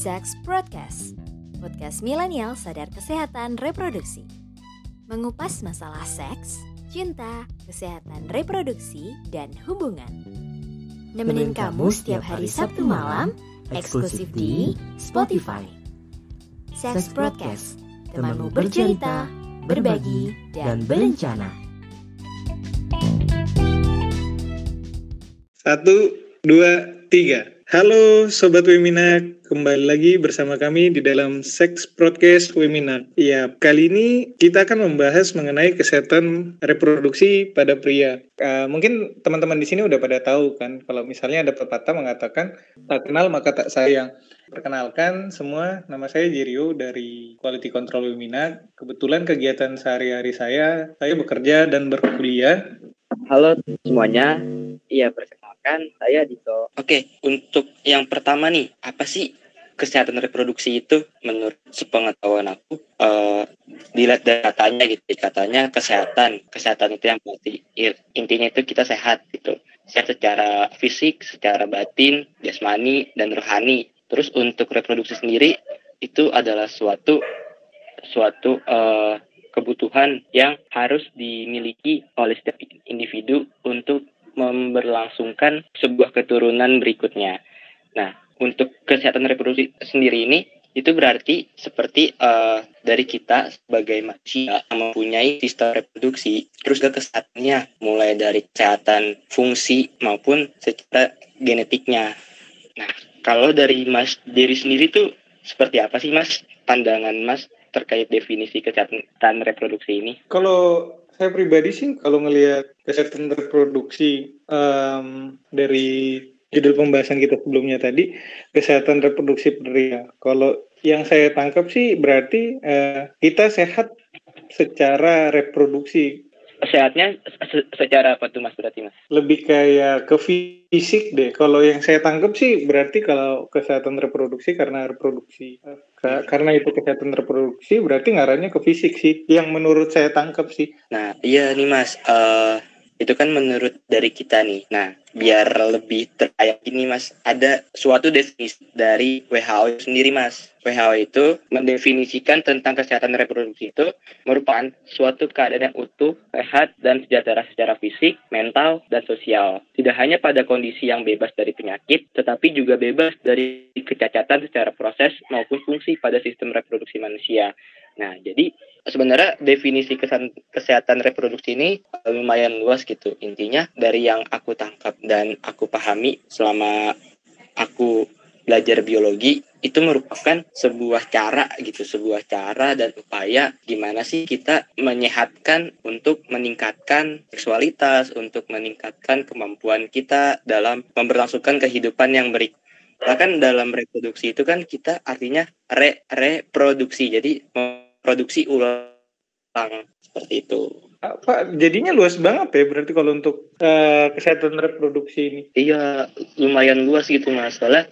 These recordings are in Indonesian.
Sex Broadcast, podcast milenial sadar kesehatan reproduksi. Mengupas masalah seks, cinta, kesehatan reproduksi, dan hubungan. Nemenin kamu setiap hari Sabtu malam, eksklusif di Spotify. Sex Broadcast, temanmu bercerita, berbagi, dan berencana. Satu, dua, tiga. Halo Sobat Wemina, kembali lagi bersama kami di dalam Sex Broadcast Wemina. Ya, kali ini kita akan membahas mengenai kesehatan reproduksi pada pria. Uh, mungkin teman-teman di sini udah pada tahu kan, kalau misalnya ada pepatah mengatakan tak kenal maka tak sayang. Perkenalkan semua, nama saya Jirio dari Quality Control Wemina. Kebetulan kegiatan sehari-hari saya, saya bekerja dan berkuliah. Halo semuanya, iya perkenalkan saya Dito. Oke, untuk yang pertama nih, apa sih kesehatan reproduksi itu? Menurut sepengetahuan aku uh, dilihat datanya gitu katanya kesehatan. Kesehatan itu yang berarti intinya itu kita sehat gitu. Sehat secara fisik secara batin jasmani dan rohani. Terus untuk reproduksi sendiri itu adalah suatu suatu uh, kebutuhan yang harus dimiliki oleh setiap individu untuk memberlangsungkan sebuah keturunan berikutnya. Nah, untuk kesehatan reproduksi sendiri ini itu berarti seperti uh, dari kita sebagai manusia mempunyai sistem reproduksi terus ke kesehatannya mulai dari kesehatan fungsi maupun secara genetiknya. Nah, kalau dari Mas diri sendiri tuh seperti apa sih Mas pandangan Mas terkait definisi kesehatan reproduksi ini? Kalau saya pribadi sih kalau ngelihat kesehatan reproduksi um, dari judul pembahasan kita sebelumnya tadi kesehatan reproduksi pria. Kalau yang saya tangkap sih berarti uh, kita sehat secara reproduksi sehatnya secara apa tuh mas berarti mas? Lebih kayak ke fisik deh. Kalau yang saya tangkap sih berarti kalau kesehatan reproduksi karena reproduksi Ka karena itu kesehatan reproduksi berarti ngarahnya ke fisik sih yang menurut saya tangkap sih. Nah iya nih mas, uh, itu kan menurut dari kita nih. Nah biar lebih terkayak ini mas, ada suatu definisi dari WHO sendiri mas. WHO itu mendefinisikan tentang kesehatan reproduksi itu merupakan suatu keadaan yang utuh, sehat, dan sejahtera secara fisik, mental, dan sosial. Tidak hanya pada kondisi yang bebas dari penyakit, tetapi juga bebas dari kecacatan secara proses maupun fungsi pada sistem reproduksi manusia. Nah, jadi sebenarnya definisi kesehatan reproduksi ini lumayan luas gitu. Intinya dari yang aku tangkap dan aku pahami selama aku belajar biologi itu merupakan sebuah cara gitu, sebuah cara dan upaya gimana sih kita menyehatkan untuk meningkatkan seksualitas, untuk meningkatkan kemampuan kita dalam memberlangsungkan kehidupan yang baik. Bahkan dalam reproduksi itu kan kita artinya re reproduksi, jadi memproduksi ulang seperti itu. Pak, jadinya luas banget ya berarti kalau untuk uh, kesehatan reproduksi ini. Iya, lumayan luas gitu mas. Soalnya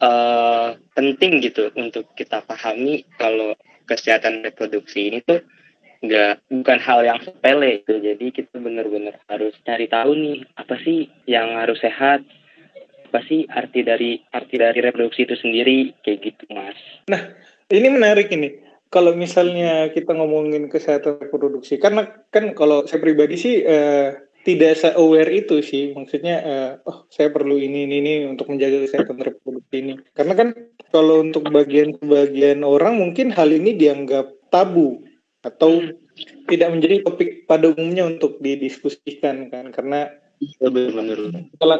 uh, penting gitu untuk kita pahami kalau kesehatan reproduksi ini tuh nggak bukan hal yang sepele itu jadi kita benar-benar harus cari tahu nih apa sih yang harus sehat? Apa sih arti dari arti dari reproduksi itu sendiri? Kayak gitu mas. Nah ini menarik ini kalau misalnya kita ngomongin kesehatan reproduksi karena kan kalau saya pribadi sih eh, tidak se aware itu sih maksudnya uh, oh saya perlu ini ini ini untuk menjaga kesehatan reproduksi ini karena kan kalau untuk bagian bagian orang mungkin hal ini dianggap tabu atau hmm. tidak menjadi topik pada umumnya untuk didiskusikan kan karena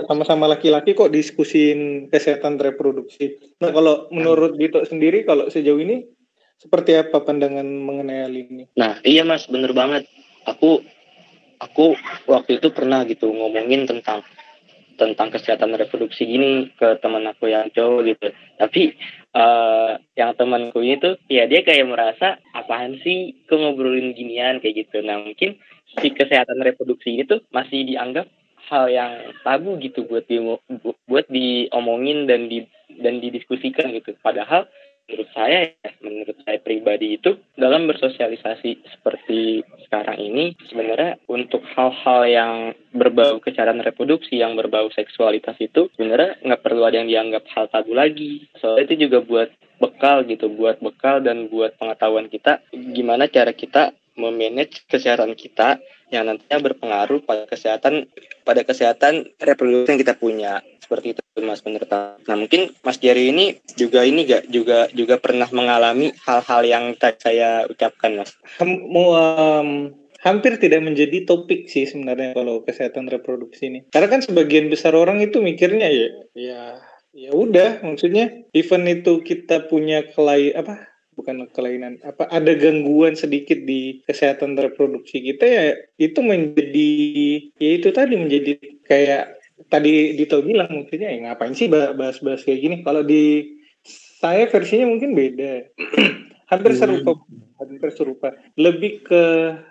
sama-sama laki-laki kok diskusin kesehatan reproduksi. Nah kalau menurut Dito sendiri kalau sejauh ini seperti apa pandangan mengenai hal ini? Nah iya mas. Bener banget. Aku aku waktu itu pernah gitu ngomongin tentang tentang kesehatan reproduksi gini ke teman aku yang cowok gitu. Tapi uh, yang temanku itu ya dia kayak merasa apaan sih kok ngobrolin ginian? Kayak gitu. Nah mungkin si kesehatan reproduksi itu masih dianggap hal yang tabu gitu buat di buat diomongin dan di dan didiskusikan gitu. Padahal menurut saya ya menurut saya pribadi itu dalam bersosialisasi seperti sekarang ini sebenarnya untuk hal-hal yang berbau kecerdasan reproduksi yang berbau seksualitas itu sebenarnya nggak perlu ada yang dianggap hal tabu lagi. Soalnya itu juga buat bekal gitu buat bekal dan buat pengetahuan kita gimana cara kita memanage kesehatan kita yang nantinya berpengaruh pada kesehatan pada kesehatan reproduksi yang kita punya seperti itu Mas menurut Nah mungkin Mas Jerry ini juga ini gak juga juga pernah mengalami hal-hal yang tadi saya ucapkan Mas. Mau um, hampir tidak menjadi topik sih sebenarnya kalau kesehatan reproduksi ini. Karena kan sebagian besar orang itu mikirnya ya ya ya udah maksudnya event itu kita punya kelai apa bukan kelainan apa ada gangguan sedikit di kesehatan reproduksi kita ya itu menjadi ya itu tadi menjadi kayak tadi Dito bilang mungkinnya ya ngapain sih bahas-bahas kayak gini? Kalau di saya versinya mungkin beda. Hampir hmm. serupa hampir serupa lebih ke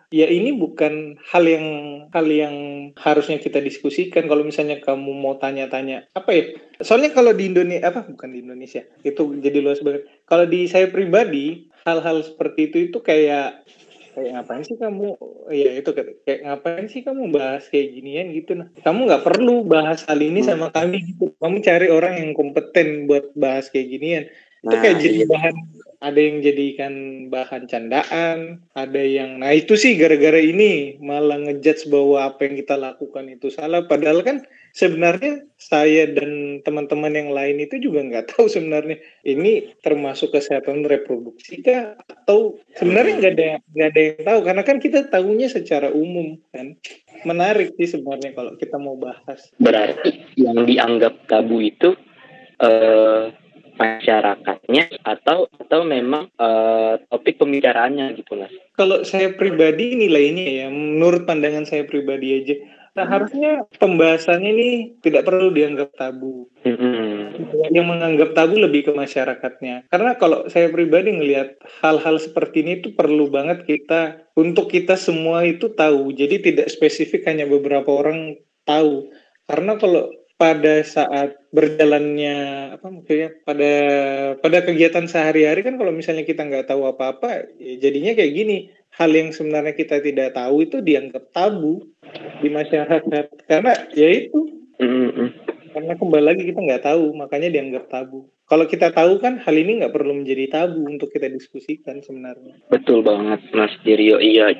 ya ini bukan hal yang hal yang harusnya kita diskusikan. Kalau misalnya kamu mau tanya-tanya apa ya? Soalnya kalau di Indonesia apa? Bukan di Indonesia. Itu jadi luas banget. Kalau di saya pribadi hal-hal seperti itu itu kayak kayak ngapain sih kamu? Ya itu kayak ngapain sih kamu bahas kayak ginian gitu nah. Kamu nggak perlu bahas hal ini sama kami gitu. Kamu cari orang yang kompeten buat bahas kayak ginian itu kayak nah, jadi iya. bahan ada yang jadikan bahan candaan ada yang nah itu sih gara-gara ini malah ngejudge bahwa apa yang kita lakukan itu salah. Padahal kan sebenarnya saya dan teman-teman yang lain itu juga nggak tahu sebenarnya ini termasuk kesehatan reproduksi kah? Atau sebenarnya nggak ada nggak ada yang tahu. Karena kan kita tahunya secara umum kan? Menarik sih sebenarnya kalau kita mau bahas. Berarti yang dianggap tabu itu uh, masyarakatnya atau atau memang uh, topik pembicaraannya gitu mas? Kalau saya pribadi nilainya ya, menurut pandangan saya pribadi aja, nah harusnya pembahasannya ini tidak perlu dianggap tabu. Mm-hmm. Yang menganggap tabu lebih ke masyarakatnya. Karena kalau saya pribadi ngelihat hal-hal seperti ini itu perlu banget kita untuk kita semua itu tahu. Jadi tidak spesifik hanya beberapa orang tahu. Karena kalau pada saat berjalannya apa maksudnya pada pada kegiatan sehari-hari kan kalau misalnya kita nggak tahu apa-apa ya jadinya kayak gini. Hal yang sebenarnya kita tidak tahu itu dianggap tabu di masyarakat. Karena ya itu. Mm-hmm. karena kembali lagi kita nggak tahu makanya dianggap tabu. Kalau kita tahu kan hal ini nggak perlu menjadi tabu untuk kita diskusikan sebenarnya. Betul banget Mas Dirio iya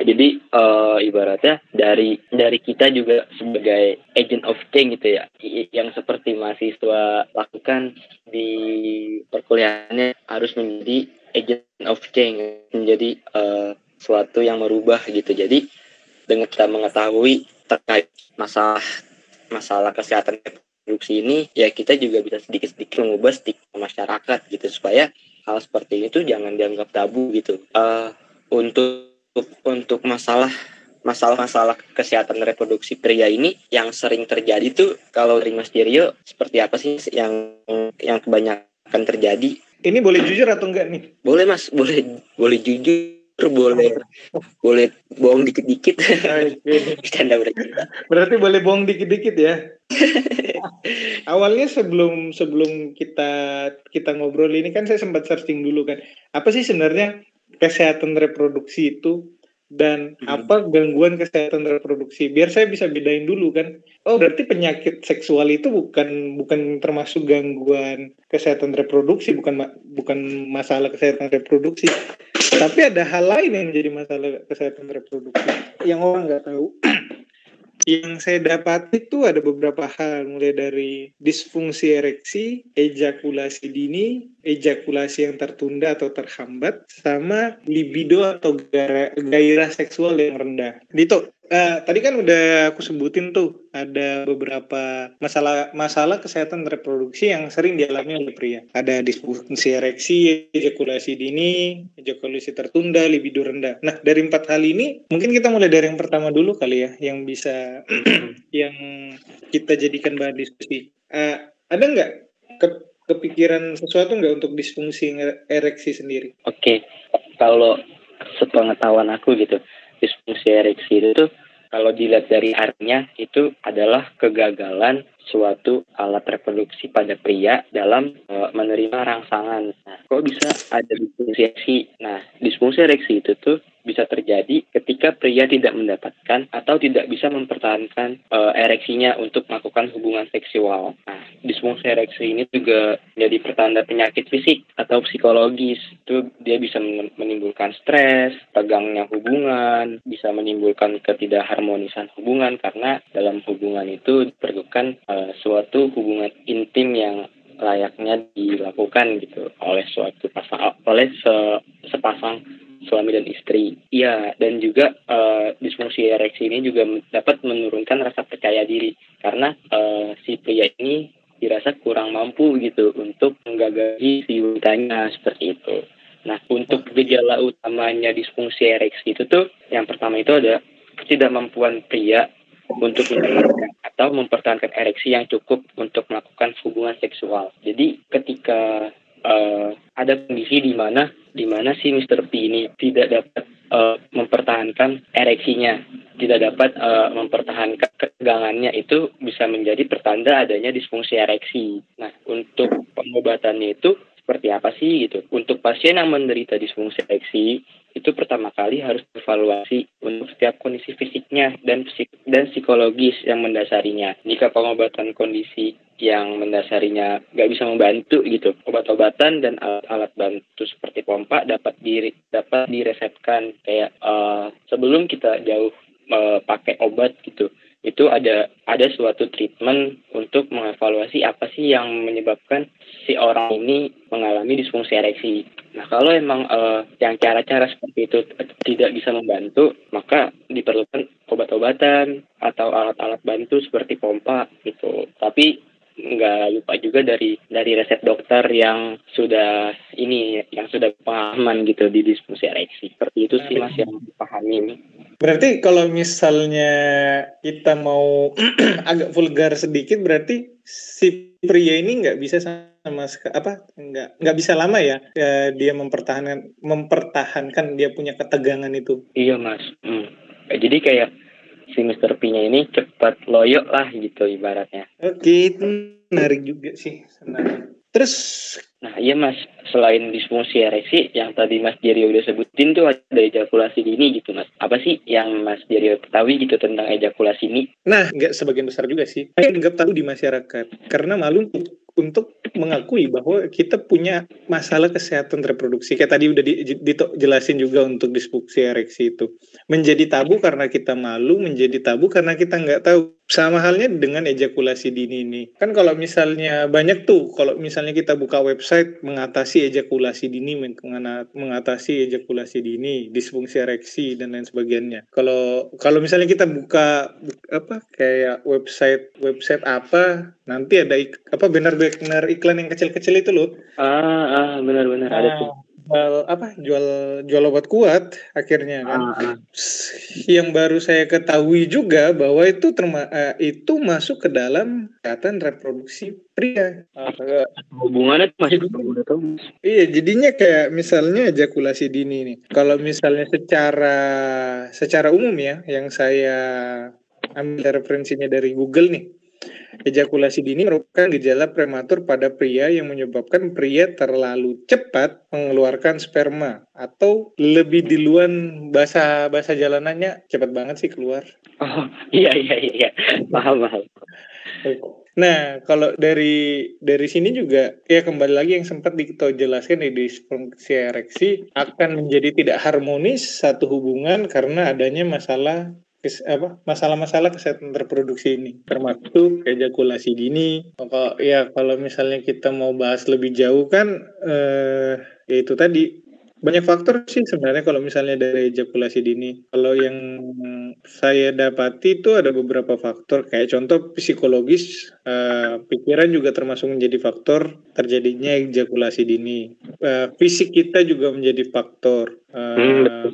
jadi uh, ibaratnya dari dari kita juga sebagai agent of change gitu ya, yang seperti mahasiswa lakukan di perkuliahannya harus menjadi agent of change, menjadi uh, suatu yang merubah gitu. Jadi dengan kita mengetahui terkait masalah masalah kesehatan reproduksi ini, ya kita juga bisa sedikit-sedikit mengubah stigma masyarakat gitu supaya hal seperti itu jangan dianggap tabu gitu. Uh, untuk untuk masalah masalah-masalah kesehatan reproduksi pria ini yang sering terjadi tuh kalau dari Mas Dirio seperti apa sih yang yang kebanyakan terjadi? Ini boleh jujur atau enggak nih? Boleh Mas, boleh boleh jujur, boleh boleh bohong dikit-dikit. Canda Berarti boleh bohong dikit-dikit ya. Awalnya sebelum sebelum kita kita ngobrol ini kan saya sempat searching dulu kan. Apa sih sebenarnya kesehatan reproduksi itu dan hmm. apa gangguan kesehatan reproduksi. Biar saya bisa bedain dulu kan. Oh berarti penyakit seksual itu bukan bukan termasuk gangguan kesehatan reproduksi bukan bukan masalah kesehatan reproduksi. Tapi ada hal lain yang menjadi masalah kesehatan reproduksi. Yang orang nggak tahu yang saya dapat itu ada beberapa hal mulai dari disfungsi ereksi, ejakulasi dini, ejakulasi yang tertunda atau terhambat, sama libido atau gairah seksual yang rendah. Dito, Uh, tadi kan udah aku sebutin tuh ada beberapa masalah masalah kesehatan reproduksi yang sering dialami oleh pria. Ada disfungsi ereksi, ejakulasi dini, ejakulasi tertunda, libido rendah. Nah dari empat hal ini mungkin kita mulai dari yang pertama dulu kali ya, yang bisa yang kita jadikan bahan diskusi. Uh, ada nggak ke kepikiran sesuatu nggak untuk disfungsi ereksi sendiri? Oke, okay. kalau sepengetahuan aku gitu disfungsi ereksi itu tuh kalau dilihat dari artinya itu adalah kegagalan suatu alat reproduksi pada pria dalam uh, menerima rangsangan. Nah, kok bisa ada disfungsi ereksi? Nah, disfungsi ereksi itu tuh bisa terjadi ketika pria tidak mendapatkan atau tidak bisa mempertahankan uh, ereksinya untuk melakukan hubungan seksual. Nah, disfungsi ereksi ini juga jadi pertanda penyakit fisik atau psikologis. Itu dia bisa menimbulkan stres, tegangnya hubungan, bisa menimbulkan ketidakharmonisan hubungan karena dalam hubungan itu diperlukan uh, suatu hubungan intim yang layaknya dilakukan gitu oleh suatu pasang oleh se, sepasang suami dan istri. Iya, dan juga uh, disfungsi ereksi ini juga dapat menurunkan rasa percaya diri karena uh, si pria ini dirasa kurang mampu gitu untuk menggagahi si wanitanya seperti itu. Nah, untuk gejala utamanya disfungsi ereksi itu tuh yang pertama itu ada ketidakmampuan pria untuk mendapatkan atau mempertahankan ereksi yang cukup untuk melakukan hubungan seksual. Jadi ketika uh, ada kondisi di mana di mana si Mr. P ini tidak dapat uh, mempertahankan ereksinya, tidak dapat uh, mempertahankan ketegangannya itu bisa menjadi pertanda adanya disfungsi ereksi. Nah, untuk pengobatannya itu seperti apa sih gitu? Untuk pasien yang menderita disfungsi ereksi itu pertama kali harus evaluasi untuk setiap kondisi fisiknya dan dan psikologis yang mendasarinya. Jika pengobatan kondisi yang mendasarinya nggak bisa membantu gitu obat-obatan dan alat-alat bantu seperti pompa dapat di dapat diresepkan kayak uh, sebelum kita jauh uh, pakai obat gitu itu ada ada suatu treatment untuk mengevaluasi apa sih yang menyebabkan si orang ini mengalami disfungsi ereksi. Nah kalau emang uh, yang cara-cara seperti itu tidak bisa membantu, maka diperlukan obat-obatan atau alat-alat bantu seperti pompa gitu. Tapi nggak lupa juga dari dari resep dokter yang sudah ini yang sudah pengalaman gitu di disfungsi ereksi seperti itu sih mas yang dipahami berarti kalau misalnya kita mau agak vulgar sedikit berarti si pria ini nggak bisa sama apa nggak nggak bisa lama ya, ya dia mempertahankan mempertahankan dia punya ketegangan itu iya mas hmm. jadi kayak si Mr. P-nya ini cepat loyo lah gitu ibaratnya. Oke, itu menarik juga sih sebenarnya. Terus Nah iya mas, selain disfungsi ereksi yang tadi Mas Jerio udah sebutin tuh ada ejakulasi dini gitu mas. Apa sih yang Mas Jerio ketahui gitu tentang ejakulasi ini? Nah nggak sebagian besar juga sih. Saya nggak tahu di masyarakat karena malu untuk mengakui bahwa kita punya masalah kesehatan reproduksi. Kayak tadi udah dijelasin juga untuk disfungsi ereksi itu. Menjadi tabu karena kita malu, menjadi tabu karena kita nggak tahu. Sama halnya dengan ejakulasi dini ini. Kan kalau misalnya banyak tuh, kalau misalnya kita buka website mengatasi ejakulasi dini, mengatasi ejakulasi dini, disfungsi ereksi dan lain sebagainya. Kalau kalau misalnya kita buka apa kayak website website apa, nanti ada apa benar-benar iklan yang kecil-kecil itu loh. Ah, ah benar-benar nah, ada tuh jual apa jual jual obat kuat akhirnya kan. Ah, ah. yang baru saya ketahui juga bahwa itu terma uh, itu masuk ke dalam kesehatan reproduksi pria. Uh, hubungannya masih iya jadinya kayak misalnya ejakulasi dini nih. Kalau misalnya secara secara umum ya yang saya ambil referensinya dari Google nih Ejakulasi dini merupakan gejala prematur pada pria yang menyebabkan pria terlalu cepat mengeluarkan sperma atau lebih duluan bahasa bahasa jalanannya cepat banget sih keluar. Oh iya iya iya paham paham. Nah, kalau dari dari sini juga ya kembali lagi yang sempat kita jelaskan di disfungsi ereksi akan menjadi tidak harmonis satu hubungan karena adanya masalah kes, apa masalah-masalah kesehatan reproduksi ini termasuk ejakulasi dini kalau ya kalau misalnya kita mau bahas lebih jauh kan eh, ya itu tadi banyak faktor sih sebenarnya kalau misalnya dari ejakulasi dini. Kalau yang saya dapati itu ada beberapa faktor kayak contoh psikologis, uh, pikiran juga termasuk menjadi faktor terjadinya ejakulasi dini. Uh, fisik kita juga menjadi faktor. Uh,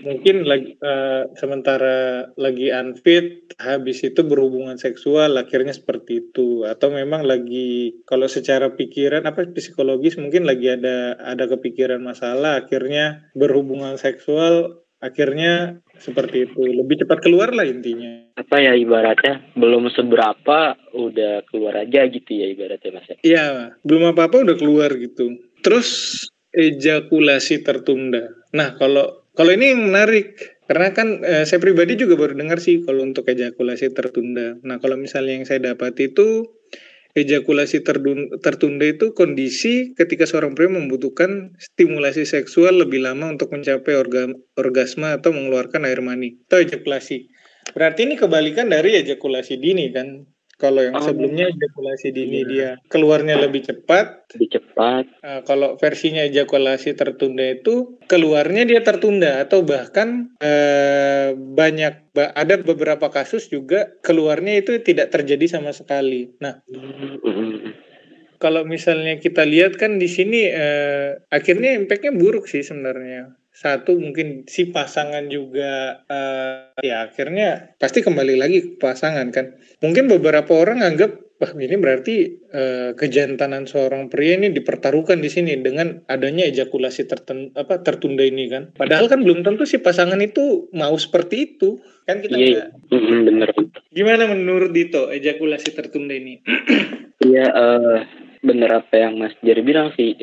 mungkin lagi uh, sementara lagi unfit habis itu berhubungan seksual akhirnya seperti itu atau memang lagi kalau secara pikiran apa psikologis mungkin lagi ada ada kepikiran masalah akhirnya berhubungan seksual akhirnya seperti itu lebih cepat keluar lah intinya apa ya ibaratnya belum seberapa udah keluar aja gitu ya ibaratnya mas. Iya, belum apa-apa udah keluar gitu. Terus ejakulasi tertunda. Nah, kalau kalau ini yang menarik karena kan eh, saya pribadi juga baru dengar sih kalau untuk ejakulasi tertunda. Nah, kalau misalnya yang saya dapat itu ejakulasi tertunda itu kondisi ketika seorang pria membutuhkan stimulasi seksual lebih lama untuk mencapai orga, orgasme atau mengeluarkan air mani atau ejakulasi. Berarti ini kebalikan dari ejakulasi dini kan? Kalau yang oh. sebelumnya ejakulasi dini iya. dia keluarnya lebih cepat. Lebih cepat. Uh, kalau versinya ejakulasi tertunda itu keluarnya dia tertunda atau bahkan uh, banyak ada beberapa kasus juga keluarnya itu tidak terjadi sama sekali. Nah. Kalau misalnya kita lihat kan di sini uh, akhirnya impactnya buruk sih sebenarnya satu mungkin si pasangan juga uh, ya akhirnya pasti kembali lagi ke pasangan kan. Mungkin beberapa orang anggap wah ini berarti uh, kejantanan seorang pria ini dipertaruhkan di sini dengan adanya ejakulasi terten, apa tertunda ini kan. Padahal kan belum tentu si pasangan itu mau seperti itu kan kita iya, iya. bener. Gimana menurut Dito ejakulasi tertunda ini? Iya uh, bener apa yang Mas Jerry bilang sih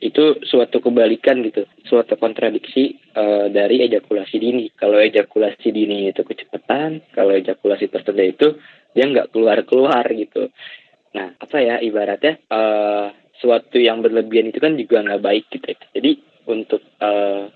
itu suatu kebalikan gitu, suatu kontradiksi uh, dari ejakulasi dini. Kalau ejakulasi dini itu kecepatan, kalau ejakulasi tertunda itu dia nggak keluar keluar gitu. Nah apa ya ibaratnya uh, suatu yang berlebihan itu kan juga nggak baik gitu. Jadi untuk uh,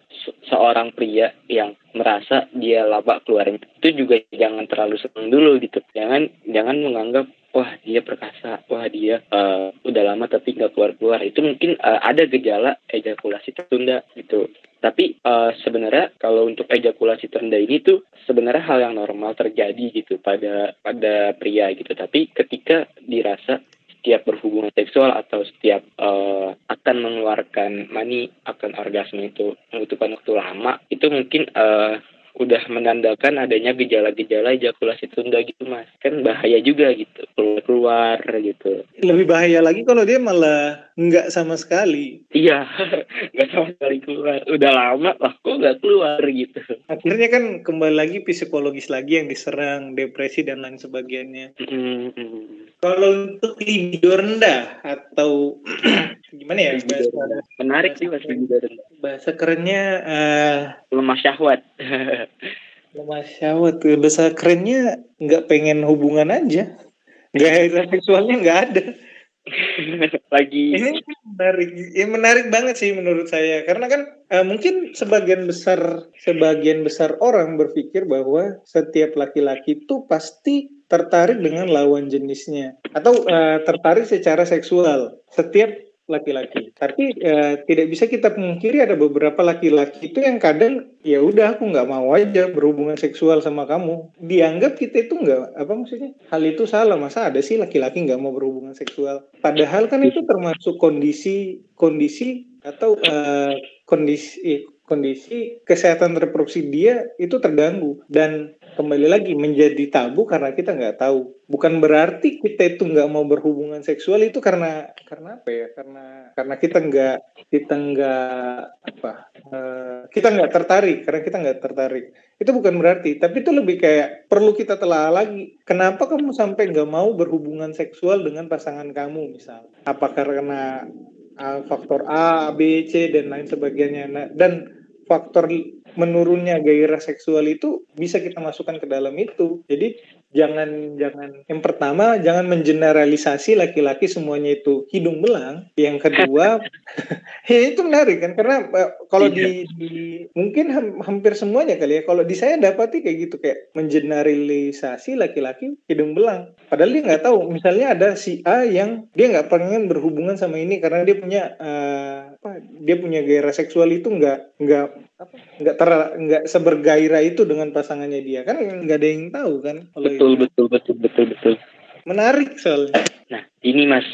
seorang pria yang merasa dia laba keluarin itu juga jangan terlalu senang dulu gitu. Jangan jangan menganggap wah dia perkasa, wah dia uh, udah lama tapi nggak keluar-keluar. Itu mungkin uh, ada gejala ejakulasi tertunda gitu. Tapi uh, sebenarnya kalau untuk ejakulasi tertunda ini tuh sebenarnya hal yang normal terjadi gitu pada pada pria gitu. Tapi ketika dirasa setiap berhubungan seksual atau setiap uh, akan mengeluarkan mani akan orgasme itu membutuhkan waktu lama itu mungkin uh, udah menandakan adanya gejala-gejala ejakulasi tunda gitu mas. Kan bahaya juga gitu keluar keluar gitu. Lebih bahaya lagi kalau dia malah nggak sama sekali. Iya nggak sama sekali keluar. Udah lama lah kok nggak keluar gitu. Akhirnya kan kembali lagi psikologis lagi yang diserang depresi dan lain sebagainya. Mm-hmm. Kalau untuk libido rendah atau gimana ya bahasa menarik sih mas libido rendah. bahasa kerennya uh, lemah syahwat. Lemah syahwat. Bahasa kerennya nggak pengen hubungan aja. Nggak seksualnya nggak ada. Lagi. Ini menarik. Ya menarik banget sih menurut saya. Karena kan uh, mungkin sebagian besar sebagian besar orang berpikir bahwa setiap laki-laki itu pasti tertarik dengan lawan jenisnya atau uh, tertarik secara seksual setiap laki-laki. Tapi ya, tidak bisa kita pungkiri ada beberapa laki-laki itu yang kadang ya udah aku nggak mau aja berhubungan seksual sama kamu. Dianggap kita itu nggak apa maksudnya hal itu salah masa ada sih laki-laki nggak mau berhubungan seksual. Padahal kan itu termasuk kondisi kondisi atau uh, kondisi kondisi kesehatan reproduksi dia itu terganggu. Dan kembali lagi menjadi tabu karena kita nggak tahu. Bukan berarti kita itu nggak mau berhubungan seksual itu karena karena apa ya? Karena karena kita nggak kita nggak apa uh, kita nggak tertarik. Karena kita nggak tertarik. Itu bukan berarti. Tapi itu lebih kayak perlu kita telah lagi. Kenapa kamu sampai nggak mau berhubungan seksual dengan pasangan kamu misal? Apa karena uh, faktor A, B, C dan lain sebagainya. Nah, dan faktor menurunnya gairah seksual itu bisa kita masukkan ke dalam itu. Jadi jangan jangan yang pertama jangan mengeneralisasi laki-laki semuanya itu hidung belang. Yang kedua ya itu menarik kan karena eh, kalau di, iya. di mungkin hampir semuanya kali ya kalau di saya dapati kayak gitu kayak mengeneralisasi laki-laki hidung belang. Padahal dia nggak tahu misalnya ada si A yang dia nggak pengen berhubungan sama ini karena dia punya uh, apa dia punya gairah seksual itu nggak nggak apa? Nggak ter nggak sebergairah itu dengan pasangannya dia. Kan nggak ada yang tahu kan betul itu. betul betul betul betul. Menarik soalnya. Nah ini mas.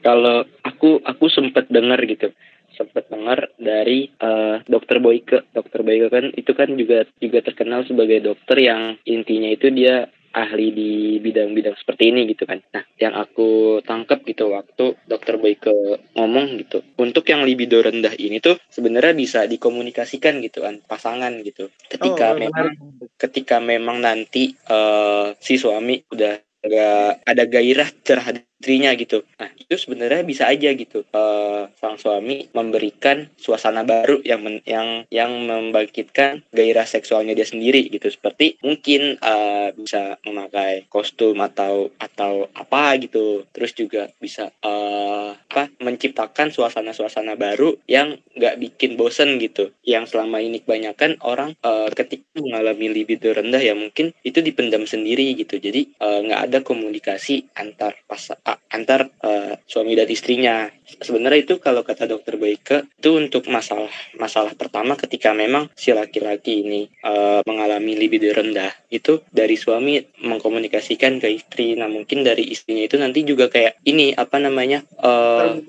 Kalau aku aku sempat dengar gitu. Sempat dengar dari uh, dokter Boyke. Dokter Boyke kan itu kan juga juga terkenal sebagai dokter yang intinya itu dia ahli di bidang-bidang seperti ini gitu kan. Nah, yang aku tangkap gitu waktu dokter Boyke ngomong gitu untuk yang libido rendah ini tuh sebenarnya bisa dikomunikasikan gitu kan pasangan gitu ketika Oh, memang menarik. ketika memang nanti eh, si suami udah agak ada gairah terhadap istrinya gitu. Nah itu sebenarnya bisa aja gitu eh, sang suami memberikan suasana baru yang men- yang yang membangkitkan gairah seksualnya dia sendiri gitu. Seperti mungkin eh, bisa memakai kostum atau atau apa gitu. Terus juga bisa eh, apa menciptakan suasana-suasana baru yang nggak bikin bosen gitu. Yang selama ini kebanyakan orang eh, ketika mengalami libido rendah ya mungkin itu dipendam sendiri gitu. Jadi nggak ada komunikasi antar pas a- antar eh, suami dan istrinya. Sebenarnya itu kalau kata dokter Boyke itu untuk masalah masalah pertama ketika memang si laki-laki ini eh, mengalami libido rendah itu dari suami mengkomunikasikan ke istri. Nah mungkin dari istrinya itu nanti juga kayak ini apa namanya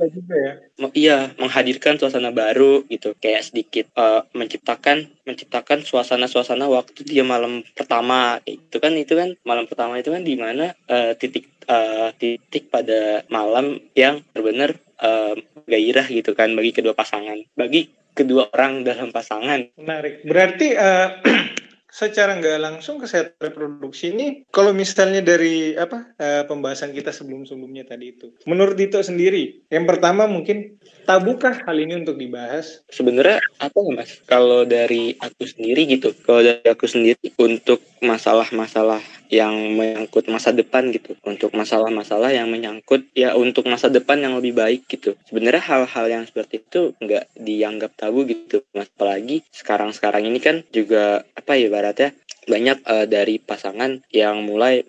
juga ya. Iya menghadirkan suasana baru gitu kayak sedikit eh, menciptakan menciptakan suasana-suasana waktu dia malam pertama itu kan itu kan malam pertama itu kan di mana eh, titik eh, titik pada malam yang benar-benar eh, gairah gitu kan bagi kedua pasangan bagi kedua orang dalam pasangan Menarik. Berarti eh, secara nggak langsung kesehatan reproduksi ini, kalau misalnya dari apa eh, pembahasan kita sebelum-sebelumnya tadi itu, menurut Dito sendiri, yang pertama mungkin tabukah hal ini untuk dibahas? sebenarnya apa ya mas kalau dari aku sendiri gitu kalau dari aku sendiri untuk masalah-masalah yang menyangkut masa depan gitu untuk masalah-masalah yang menyangkut ya untuk masa depan yang lebih baik gitu. Sebenarnya hal-hal yang seperti itu nggak dianggap tabu gitu apalagi sekarang-sekarang ini kan juga apa ya ibaratnya banyak eh, dari pasangan yang mulai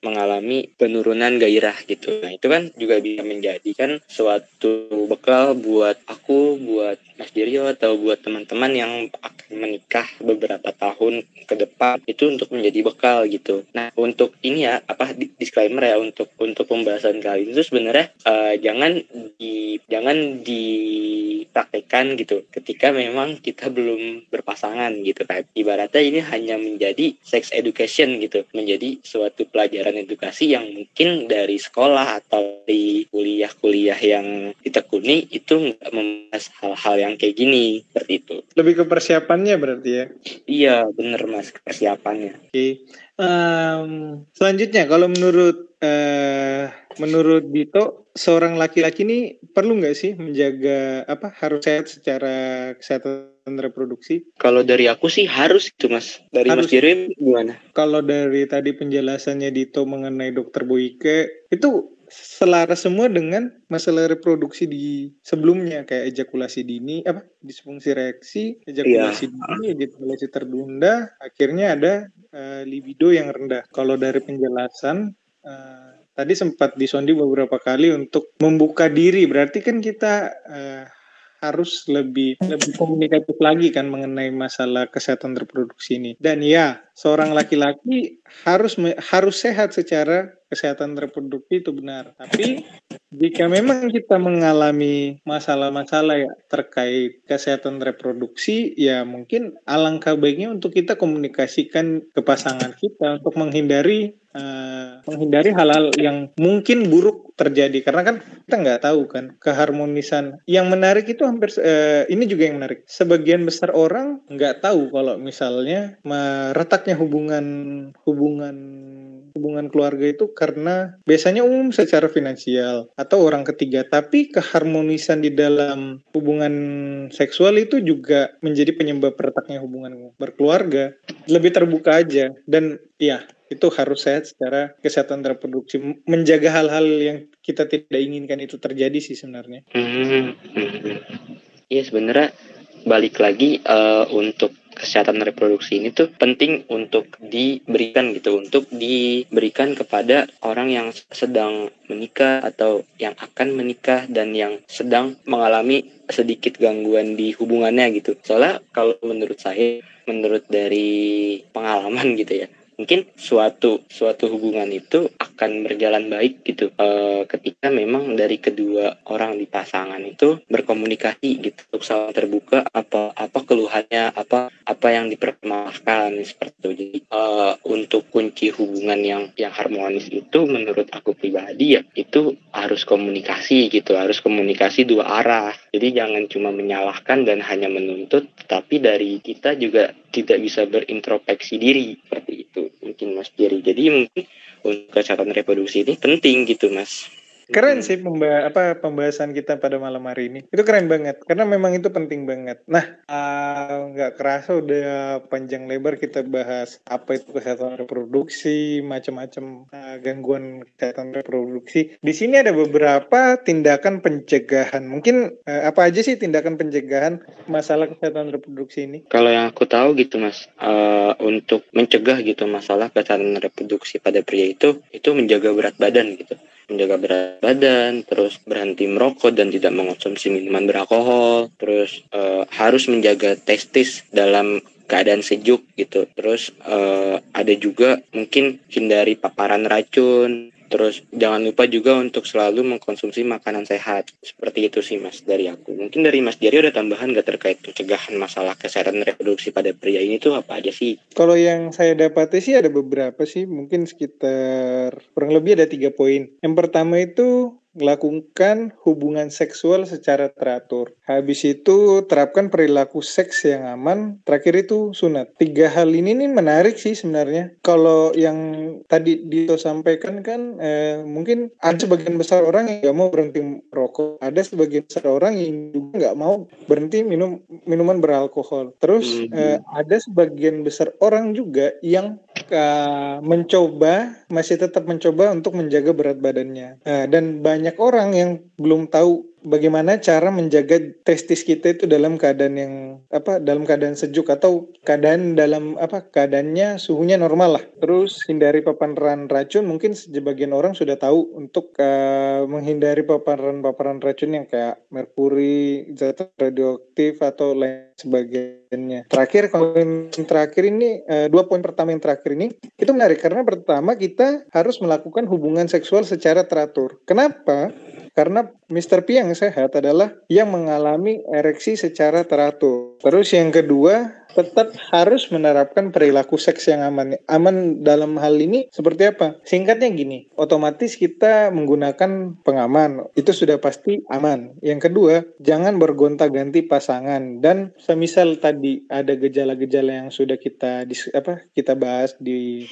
mengalami penurunan gairah gitu. Nah, itu kan juga bisa menjadikan suatu bekal buat aku, buat Mas Diryo atau buat teman-teman yang akan menikah beberapa tahun ke depan itu untuk menjadi bekal gitu. Nah, untuk ini ya apa di- disclaimer ya untuk untuk pembahasan kali ini sebenarnya eh, jangan di jangan dipraktekkan gitu ketika memang kita belum berpasangan gitu kan. Ibaratnya ini hanya menjadi sex education gitu, menjadi suatu pelajaran edukasi yang mungkin dari sekolah atau di kuliah-kuliah yang ditekuni itu nggak membahas hal-hal yang kayak gini seperti itu. Lebih ke persiapannya berarti ya. Iya, bener mas persiapannya. Oke. Em, selanjutnya, kalau menurut eh, menurut Dito, seorang laki-laki ini perlu nggak sih menjaga apa harus sehat secara kesehatan reproduksi? Kalau dari aku sih harus itu mas. Dari Harus. mas Jerry gimana? Kalau dari tadi penjelasannya Dito mengenai dokter Boyke itu selaras semua dengan masalah reproduksi di sebelumnya kayak ejakulasi dini apa disfungsi reaksi ejakulasi dini ejakulasi tertunda akhirnya ada eh, libido yang rendah. Kalau dari penjelasan eh, tadi sempat disondi beberapa kali untuk membuka diri. Berarti kan kita eh, harus lebih lebih komunikatif lagi kan mengenai masalah kesehatan reproduksi ini. Dan ya seorang laki-laki harus harus sehat secara kesehatan reproduksi itu benar. Tapi jika memang kita mengalami masalah-masalah ya terkait kesehatan reproduksi ya mungkin alangkah baiknya untuk kita komunikasikan ke pasangan kita untuk menghindari eh, menghindari hal-hal yang mungkin buruk terjadi. Karena kan kita nggak tahu kan keharmonisan yang menarik itu hampir eh, ini juga yang menarik. Sebagian besar orang nggak tahu kalau misalnya meretaknya hubungan hubungan hubungan keluarga itu karena biasanya umum secara finansial atau orang ketiga. Tapi keharmonisan di dalam hubungan seksual itu juga menjadi penyebab retaknya hubungan berkeluarga. Lebih terbuka aja. Dan ya itu harus sehat secara kesehatan reproduksi menjaga hal-hal yang kita tidak inginkan itu terjadi sih sebenarnya. Hmm, hmm. Iya sebenarnya balik lagi eh, untuk kesehatan reproduksi ini tuh penting untuk diberikan gitu, untuk diberikan kepada orang yang sedang menikah atau yang akan menikah dan yang sedang mengalami sedikit gangguan di hubungannya gitu. Soalnya kalau menurut saya, menurut dari pengalaman gitu ya, mungkin suatu suatu hubungan itu akan berjalan baik gitu uh, ketika memang dari kedua orang di pasangan itu berkomunikasi gitu untuk saling terbuka apa apa keluhannya apa apa yang dipermasalahkan seperti itu. Jadi uh, untuk kunci hubungan yang yang harmonis itu menurut aku pribadi ya itu harus komunikasi gitu harus komunikasi dua arah. Jadi jangan cuma menyalahkan dan hanya menuntut tetapi dari kita juga tidak bisa berintrospeksi diri. Seperti itu. Mungkin Mas Jerry. Jadi mungkin untuk kesehatan reproduksi ini penting gitu Mas Keren sih pemba apa pembahasan kita pada malam hari ini. Itu keren banget karena memang itu penting banget. Nah, ah, nggak uh, kerasa udah panjang lebar kita bahas apa itu kesehatan reproduksi, macam-macam uh, gangguan kesehatan reproduksi. Di sini ada beberapa tindakan pencegahan. Mungkin uh, apa aja sih tindakan pencegahan masalah kesehatan reproduksi ini? Kalau yang aku tahu gitu, Mas, uh, untuk mencegah gitu masalah kesehatan reproduksi pada pria itu itu menjaga berat badan gitu menjaga berat badan, terus berhenti merokok dan tidak mengonsumsi minuman beralkohol, terus uh, harus menjaga testis dalam keadaan sejuk gitu. Terus uh, ada juga mungkin hindari paparan racun, Terus jangan lupa juga untuk selalu mengkonsumsi makanan sehat. Seperti itu sih mas dari aku. Mungkin dari mas Jari ada tambahan gak terkait pencegahan masalah kesehatan reproduksi pada pria ini tuh apa aja sih? Kalau yang saya dapati sih ada beberapa sih. Mungkin sekitar kurang lebih ada tiga poin. Yang pertama itu melakukan hubungan seksual secara teratur. Habis itu terapkan perilaku seks yang aman. Terakhir itu sunat. Tiga hal ini nih menarik sih sebenarnya. Kalau yang tadi Dito sampaikan kan eh, mungkin ada sebagian besar orang yang nggak mau berhenti merokok. Ada sebagian besar orang yang juga nggak mau berhenti minum minuman beralkohol. Terus mm -hmm. eh, ada sebagian besar orang juga yang uh, mencoba masih tetap mencoba untuk menjaga berat badannya. Uh, dan banyak orang yang belum tahu bagaimana cara menjaga testis kita itu dalam keadaan yang apa dalam keadaan sejuk atau keadaan dalam apa keadaannya suhunya normal lah. Terus hindari paparan racun mungkin sebagian orang sudah tahu untuk uh, menghindari paparan-paparan racun yang kayak merkuri zat radioaktif atau lain sebagainya. Terakhir yang terakhir ini uh, dua poin pertama yang terakhir ini itu menarik. Karena pertama kita harus melakukan hubungan seksual secara teratur. Kenapa karena Mr. P yang sehat adalah yang mengalami ereksi secara teratur. Terus yang kedua, tetap harus menerapkan perilaku seks yang aman. Aman dalam hal ini seperti apa? Singkatnya gini, otomatis kita menggunakan pengaman. Itu sudah pasti aman. Yang kedua, jangan bergonta-ganti pasangan dan semisal tadi ada gejala-gejala yang sudah kita apa kita bahas di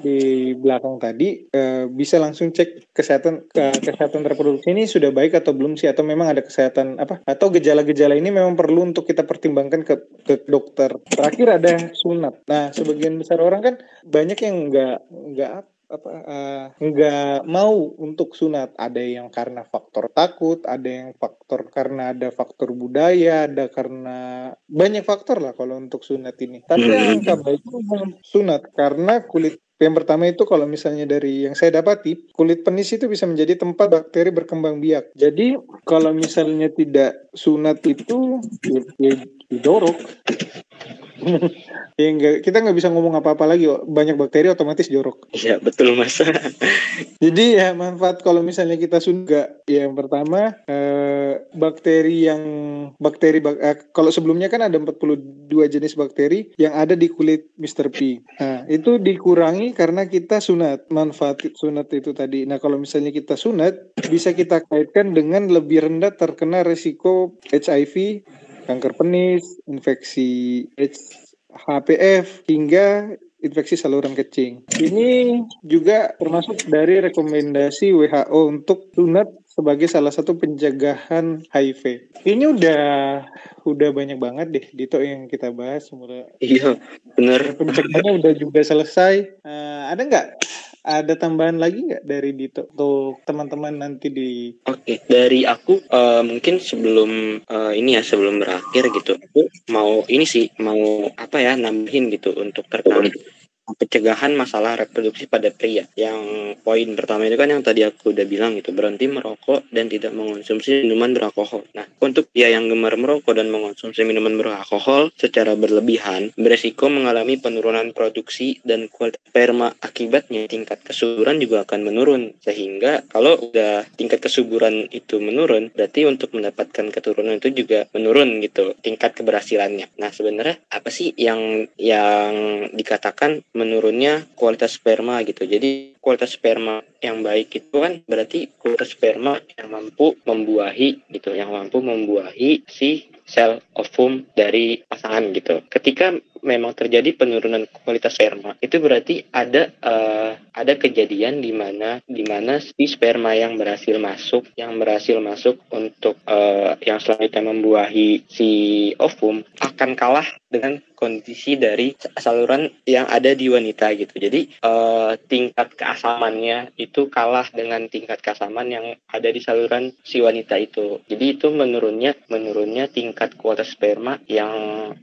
di belakang tadi uh, bisa langsung cek kesehatan ke kesehatan reproduksi ini sudah baik atau belum sih? Atau memang ada kesehatan apa? Atau gejala-gejala ini memang perlu untuk kita pertimbangkan ke ke dokter. Terakhir ada sunat. Nah, sebagian besar orang kan banyak yang nggak nggak apa uh, nggak mau untuk sunat. Ada yang karena faktor takut ada yang faktor karena ada faktor budaya ada karena banyak faktor lah kalau untuk sunat ini. Tapi yang baik itu sunat karena kulit yang pertama itu kalau misalnya dari yang saya dapati, kulit penis itu bisa menjadi tempat bakteri berkembang biak. Jadi kalau misalnya tidak sunat itu ya, ya, jorok. Ya enggak, kita nggak bisa ngomong apa-apa lagi banyak bakteri otomatis jorok. Iya betul mas. Jadi ya manfaat kalau misalnya kita sudah ya yang pertama eh, bakteri yang bakteri bak, eh, kalau sebelumnya kan ada 42 jenis bakteri yang ada di kulit Mr. P. Nah itu dikurangi karena kita sunat manfaat sunat itu tadi. Nah kalau misalnya kita sunat bisa kita kaitkan dengan lebih rendah terkena resiko HIV kanker penis, infeksi HPV hingga infeksi saluran kecing. Ini juga termasuk dari rekomendasi WHO untuk sunat sebagai salah satu pencegahan HIV. Ini udah udah banyak banget deh Dito yang kita bahas. Iya, benar. Pencegahannya udah juga selesai. Uh, ada nggak ada tambahan lagi nggak dari Dito untuk teman-teman nanti di Oke, okay. dari aku uh, mungkin sebelum uh, ini ya sebelum berakhir gitu, aku mau ini sih mau apa ya nambahin gitu untuk terkait pencegahan masalah reproduksi pada pria. Yang poin pertama itu kan yang tadi aku udah bilang gitu, berhenti merokok dan tidak mengonsumsi minuman beralkohol. Nah, untuk pria yang gemar merokok dan mengonsumsi minuman beralkohol secara berlebihan, beresiko mengalami penurunan produksi dan kualitas sperma. Akibatnya tingkat kesuburan juga akan menurun. Sehingga kalau udah tingkat kesuburan itu menurun, berarti untuk mendapatkan keturunan itu juga menurun gitu tingkat keberhasilannya. Nah, sebenarnya apa sih yang yang dikatakan menurunnya kualitas sperma gitu. Jadi kualitas sperma yang baik itu kan berarti kualitas sperma yang mampu membuahi gitu, yang mampu membuahi si sel ovum dari pasangan gitu. Ketika memang terjadi penurunan kualitas sperma, itu berarti ada uh, ada kejadian di mana di mana si sperma yang berhasil masuk, yang berhasil masuk untuk uh, yang selanjutnya membuahi si ovum akan kalah dengan kondisi dari saluran yang ada di wanita gitu. Jadi uh, tingkat keasamannya itu kalah dengan tingkat keasaman yang ada di saluran si wanita itu. Jadi itu menurunnya menurunnya tingkat kualitas sperma yang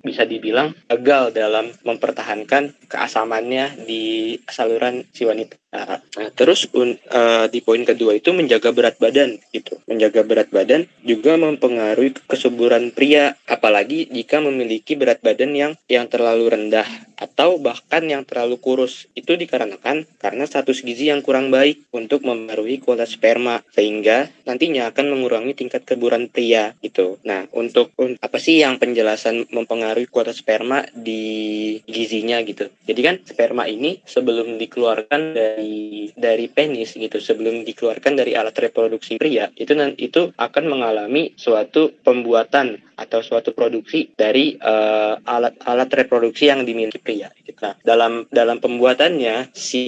bisa dibilang gagal dalam mempertahankan keasamannya di saluran si wanita. Nah, terus uh, di poin kedua itu menjaga berat badan gitu. Menjaga berat badan juga mempengaruhi kesuburan pria apalagi jika memiliki berat badan yang yang terlalu rendah atau bahkan yang terlalu kurus. Itu dikarenakan karena status gizi yang kurang baik untuk mempengaruhi kualitas sperma sehingga nantinya akan mengurangi tingkat keburan pria gitu. Nah, untuk un, apa sih yang penjelasan mempengaruhi kualitas sperma di gizinya gitu. Jadi kan sperma ini sebelum dikeluarkan dari dari penis gitu, sebelum dikeluarkan dari alat reproduksi pria, itu itu akan mengalami suatu pembuatan atau suatu produksi dari uh, alat alat reproduksi yang dimiliki pria. Nah, dalam dalam pembuatannya si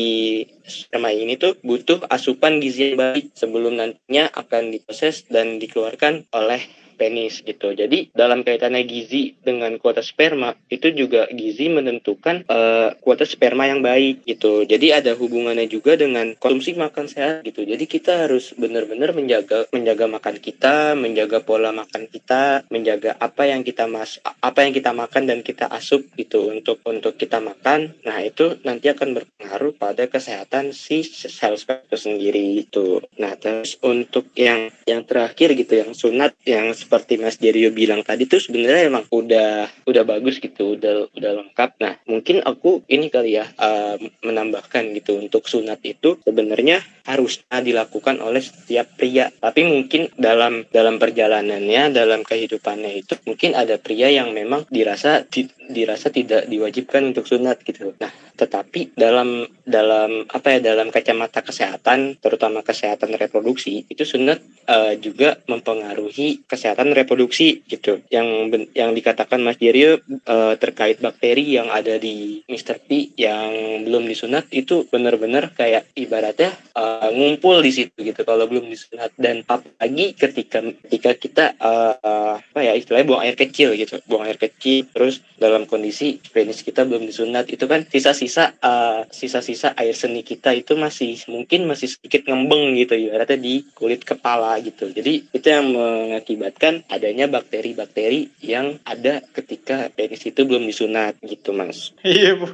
sperma ini tuh butuh asupan gizi yang baik sebelum nantinya akan diproses dan dikeluarkan oleh penis gitu. Jadi dalam kaitannya gizi dengan kuota sperma itu juga gizi menentukan uh, kuota sperma yang baik gitu. Jadi ada hubungannya juga dengan konsumsi makan sehat gitu. Jadi kita harus benar-benar menjaga menjaga makan kita, menjaga pola makan kita, menjaga apa yang kita mas apa yang kita makan dan kita asup gitu untuk untuk kita makan. Nah itu nanti akan berpengaruh pada kesehatan si sel sperma itu sendiri itu. Nah terus untuk yang yang terakhir gitu yang sunat yang seperti Mas Jerio bilang tadi tuh sebenarnya emang udah udah bagus gitu, udah udah lengkap. Nah, mungkin aku ini kali ya uh, menambahkan gitu untuk sunat itu sebenarnya harusnya dilakukan oleh setiap pria. Tapi mungkin dalam dalam perjalanannya, dalam kehidupannya itu mungkin ada pria yang memang dirasa di, dirasa tidak diwajibkan untuk sunat gitu. Nah, tetapi dalam dalam apa ya dalam kacamata kesehatan, terutama kesehatan reproduksi, itu sunat uh, juga mempengaruhi kesehatan reproduksi gitu. Yang yang dikatakan Mas Jerio uh, terkait bakteri yang ada di Mr. P yang belum disunat itu benar-benar kayak ibaratnya uh, ngumpul di situ gitu kalau belum disunat dan apalagi ketika ketika kita uh, uh, apa ya istilahnya buang air kecil gitu, buang air kecil terus dalam kondisi penis kita belum disunat itu kan sisa-sisa uh, sisa-sisa air seni kita itu masih mungkin masih sedikit ngembeng gitu ibaratnya di kulit kepala gitu. Jadi itu yang mengakibatkan adanya bakteri-bakteri yang ada ketika penis itu belum disunat gitu mas. Iya bu.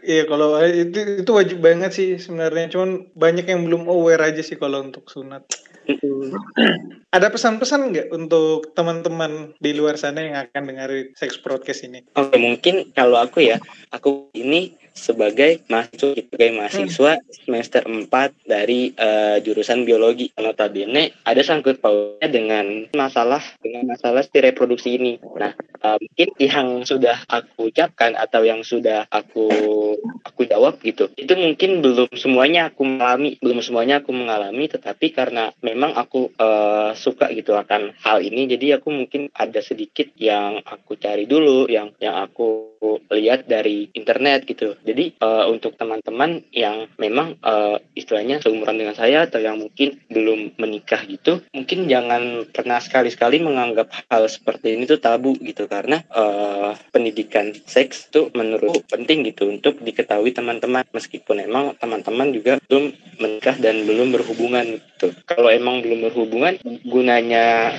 Iya kalau itu itu wajib banget sih sebenarnya cuman banyak yang belum aware aja sih kalau untuk sunat. Ada pesan-pesan nggak untuk teman-teman di luar sana yang akan dengar Sex Broadcast ini? Oke, mungkin kalau aku ya, aku ini sebagai mahasiswa sebagai mahasiswa hmm. semester 4 dari uh, jurusan biologi notabene ada sangkut pautnya dengan masalah dengan masalah si reproduksi ini nah uh, mungkin yang sudah aku ucapkan atau yang sudah aku aku jawab gitu. Itu mungkin belum semuanya aku mengalami belum semuanya aku mengalami tetapi karena memang aku uh, suka gitu akan hal ini jadi aku mungkin ada sedikit yang aku cari dulu yang yang aku lihat dari internet gitu. Jadi uh, untuk teman-teman yang memang uh, istilahnya seumuran dengan saya atau yang mungkin belum menikah gitu, mungkin jangan pernah sekali-sekali menganggap hal seperti ini tuh tabu gitu. Karena uh, pendidikan seks tuh menurut penting gitu untuk diketahui teman-teman meskipun emang teman-teman juga belum menikah dan belum berhubungan gitu. Kalau emang belum berhubungan gunanya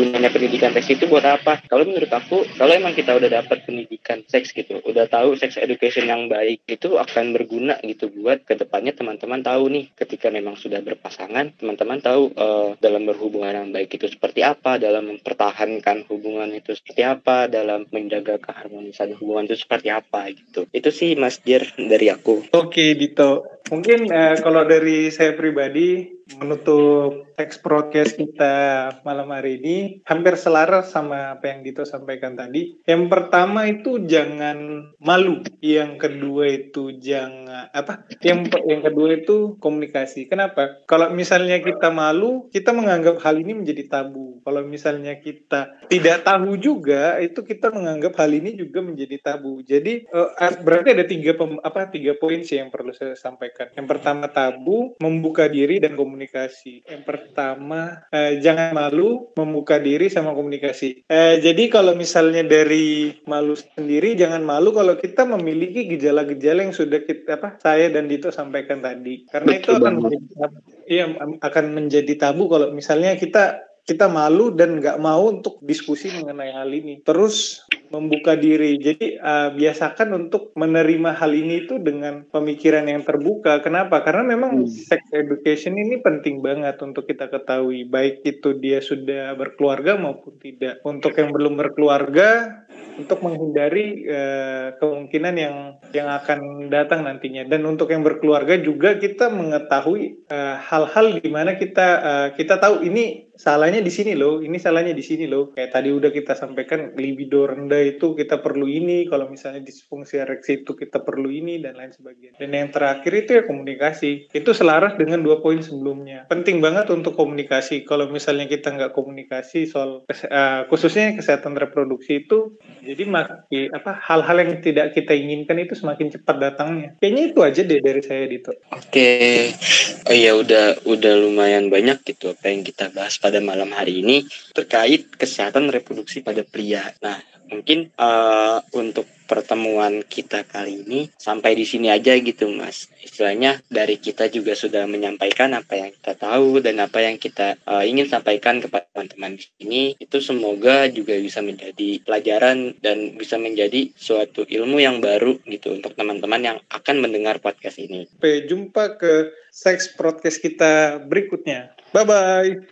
gunanya pendidikan seks itu buat apa? Kalau menurut aku kalau emang kita udah dapat pendidikan seks gitu udah tahu seks education yang baik itu akan berguna gitu buat ke depannya teman-teman tahu nih ketika memang sudah berpasangan teman-teman tahu uh, dalam berhubungan yang baik itu seperti apa dalam mempertahankan hubungan itu seperti apa dalam menjaga keharmonisan hubungan itu seperti apa gitu. Itu sih Mas Jer dari aku. Oke Dito mungkin uh, kalau dari saya pribadi menutup teks broadcast kita malam hari ini hampir selaras sama apa yang Dito sampaikan tadi. Yang pertama itu jangan malu, yang kedua itu jangan apa? Yang yang kedua itu komunikasi. Kenapa? Kalau misalnya kita malu, kita menganggap hal ini menjadi tabu. Kalau misalnya kita tidak tahu juga, itu kita menganggap hal ini juga menjadi tabu. Jadi uh, berarti ada tiga pem, apa tiga poin sih yang perlu saya sampaikan. Yang pertama tabu, membuka diri dan komunikasi. Yang pertama, eh, jangan malu membuka diri sama komunikasi. Eh, jadi kalau misalnya dari malu sendiri, jangan malu kalau kita memiliki gejala-gejala yang sudah kita apa saya dan Dito sampaikan tadi. Karena Betul itu akan iya akan menjadi tabu kalau misalnya kita kita malu dan nggak mau untuk diskusi mengenai hal ini. Terus membuka diri. Jadi uh, biasakan untuk menerima hal ini itu dengan pemikiran yang terbuka. Kenapa? Karena memang hmm. sex education ini penting banget untuk kita ketahui. Baik itu dia sudah berkeluarga maupun tidak. Untuk yang belum berkeluarga, untuk menghindari uh, kemungkinan yang yang akan datang nantinya. Dan untuk yang berkeluarga juga kita mengetahui eh, hal-hal uh, di mana kita uh, kita tahu ini salahnya di sini loh, ini salahnya di sini loh. Kayak tadi udah kita sampaikan libido rendah itu kita perlu ini, kalau misalnya disfungsi ereksi itu kita perlu ini dan lain sebagainya. Dan yang terakhir itu ya komunikasi. Itu selaras dengan dua poin sebelumnya. Penting banget untuk komunikasi. Kalau misalnya kita nggak komunikasi soal uh, khususnya kesehatan reproduksi itu, jadi makin apa hal-hal yang tidak kita inginkan itu semakin cepat datangnya. Kayaknya itu aja deh dari saya Dito. Oke, oh ya udah udah lumayan banyak gitu apa yang kita bahas pada malam hari ini terkait kesehatan reproduksi pada pria. Nah, mungkin uh, untuk pertemuan kita kali ini sampai di sini aja gitu mas istilahnya dari kita juga sudah menyampaikan apa yang kita tahu dan apa yang kita uh, ingin sampaikan kepada teman-teman di sini itu semoga juga bisa menjadi pelajaran dan bisa menjadi suatu ilmu yang baru gitu untuk teman-teman yang akan mendengar podcast ini. Sampai jumpa ke seks podcast kita berikutnya. Bye bye.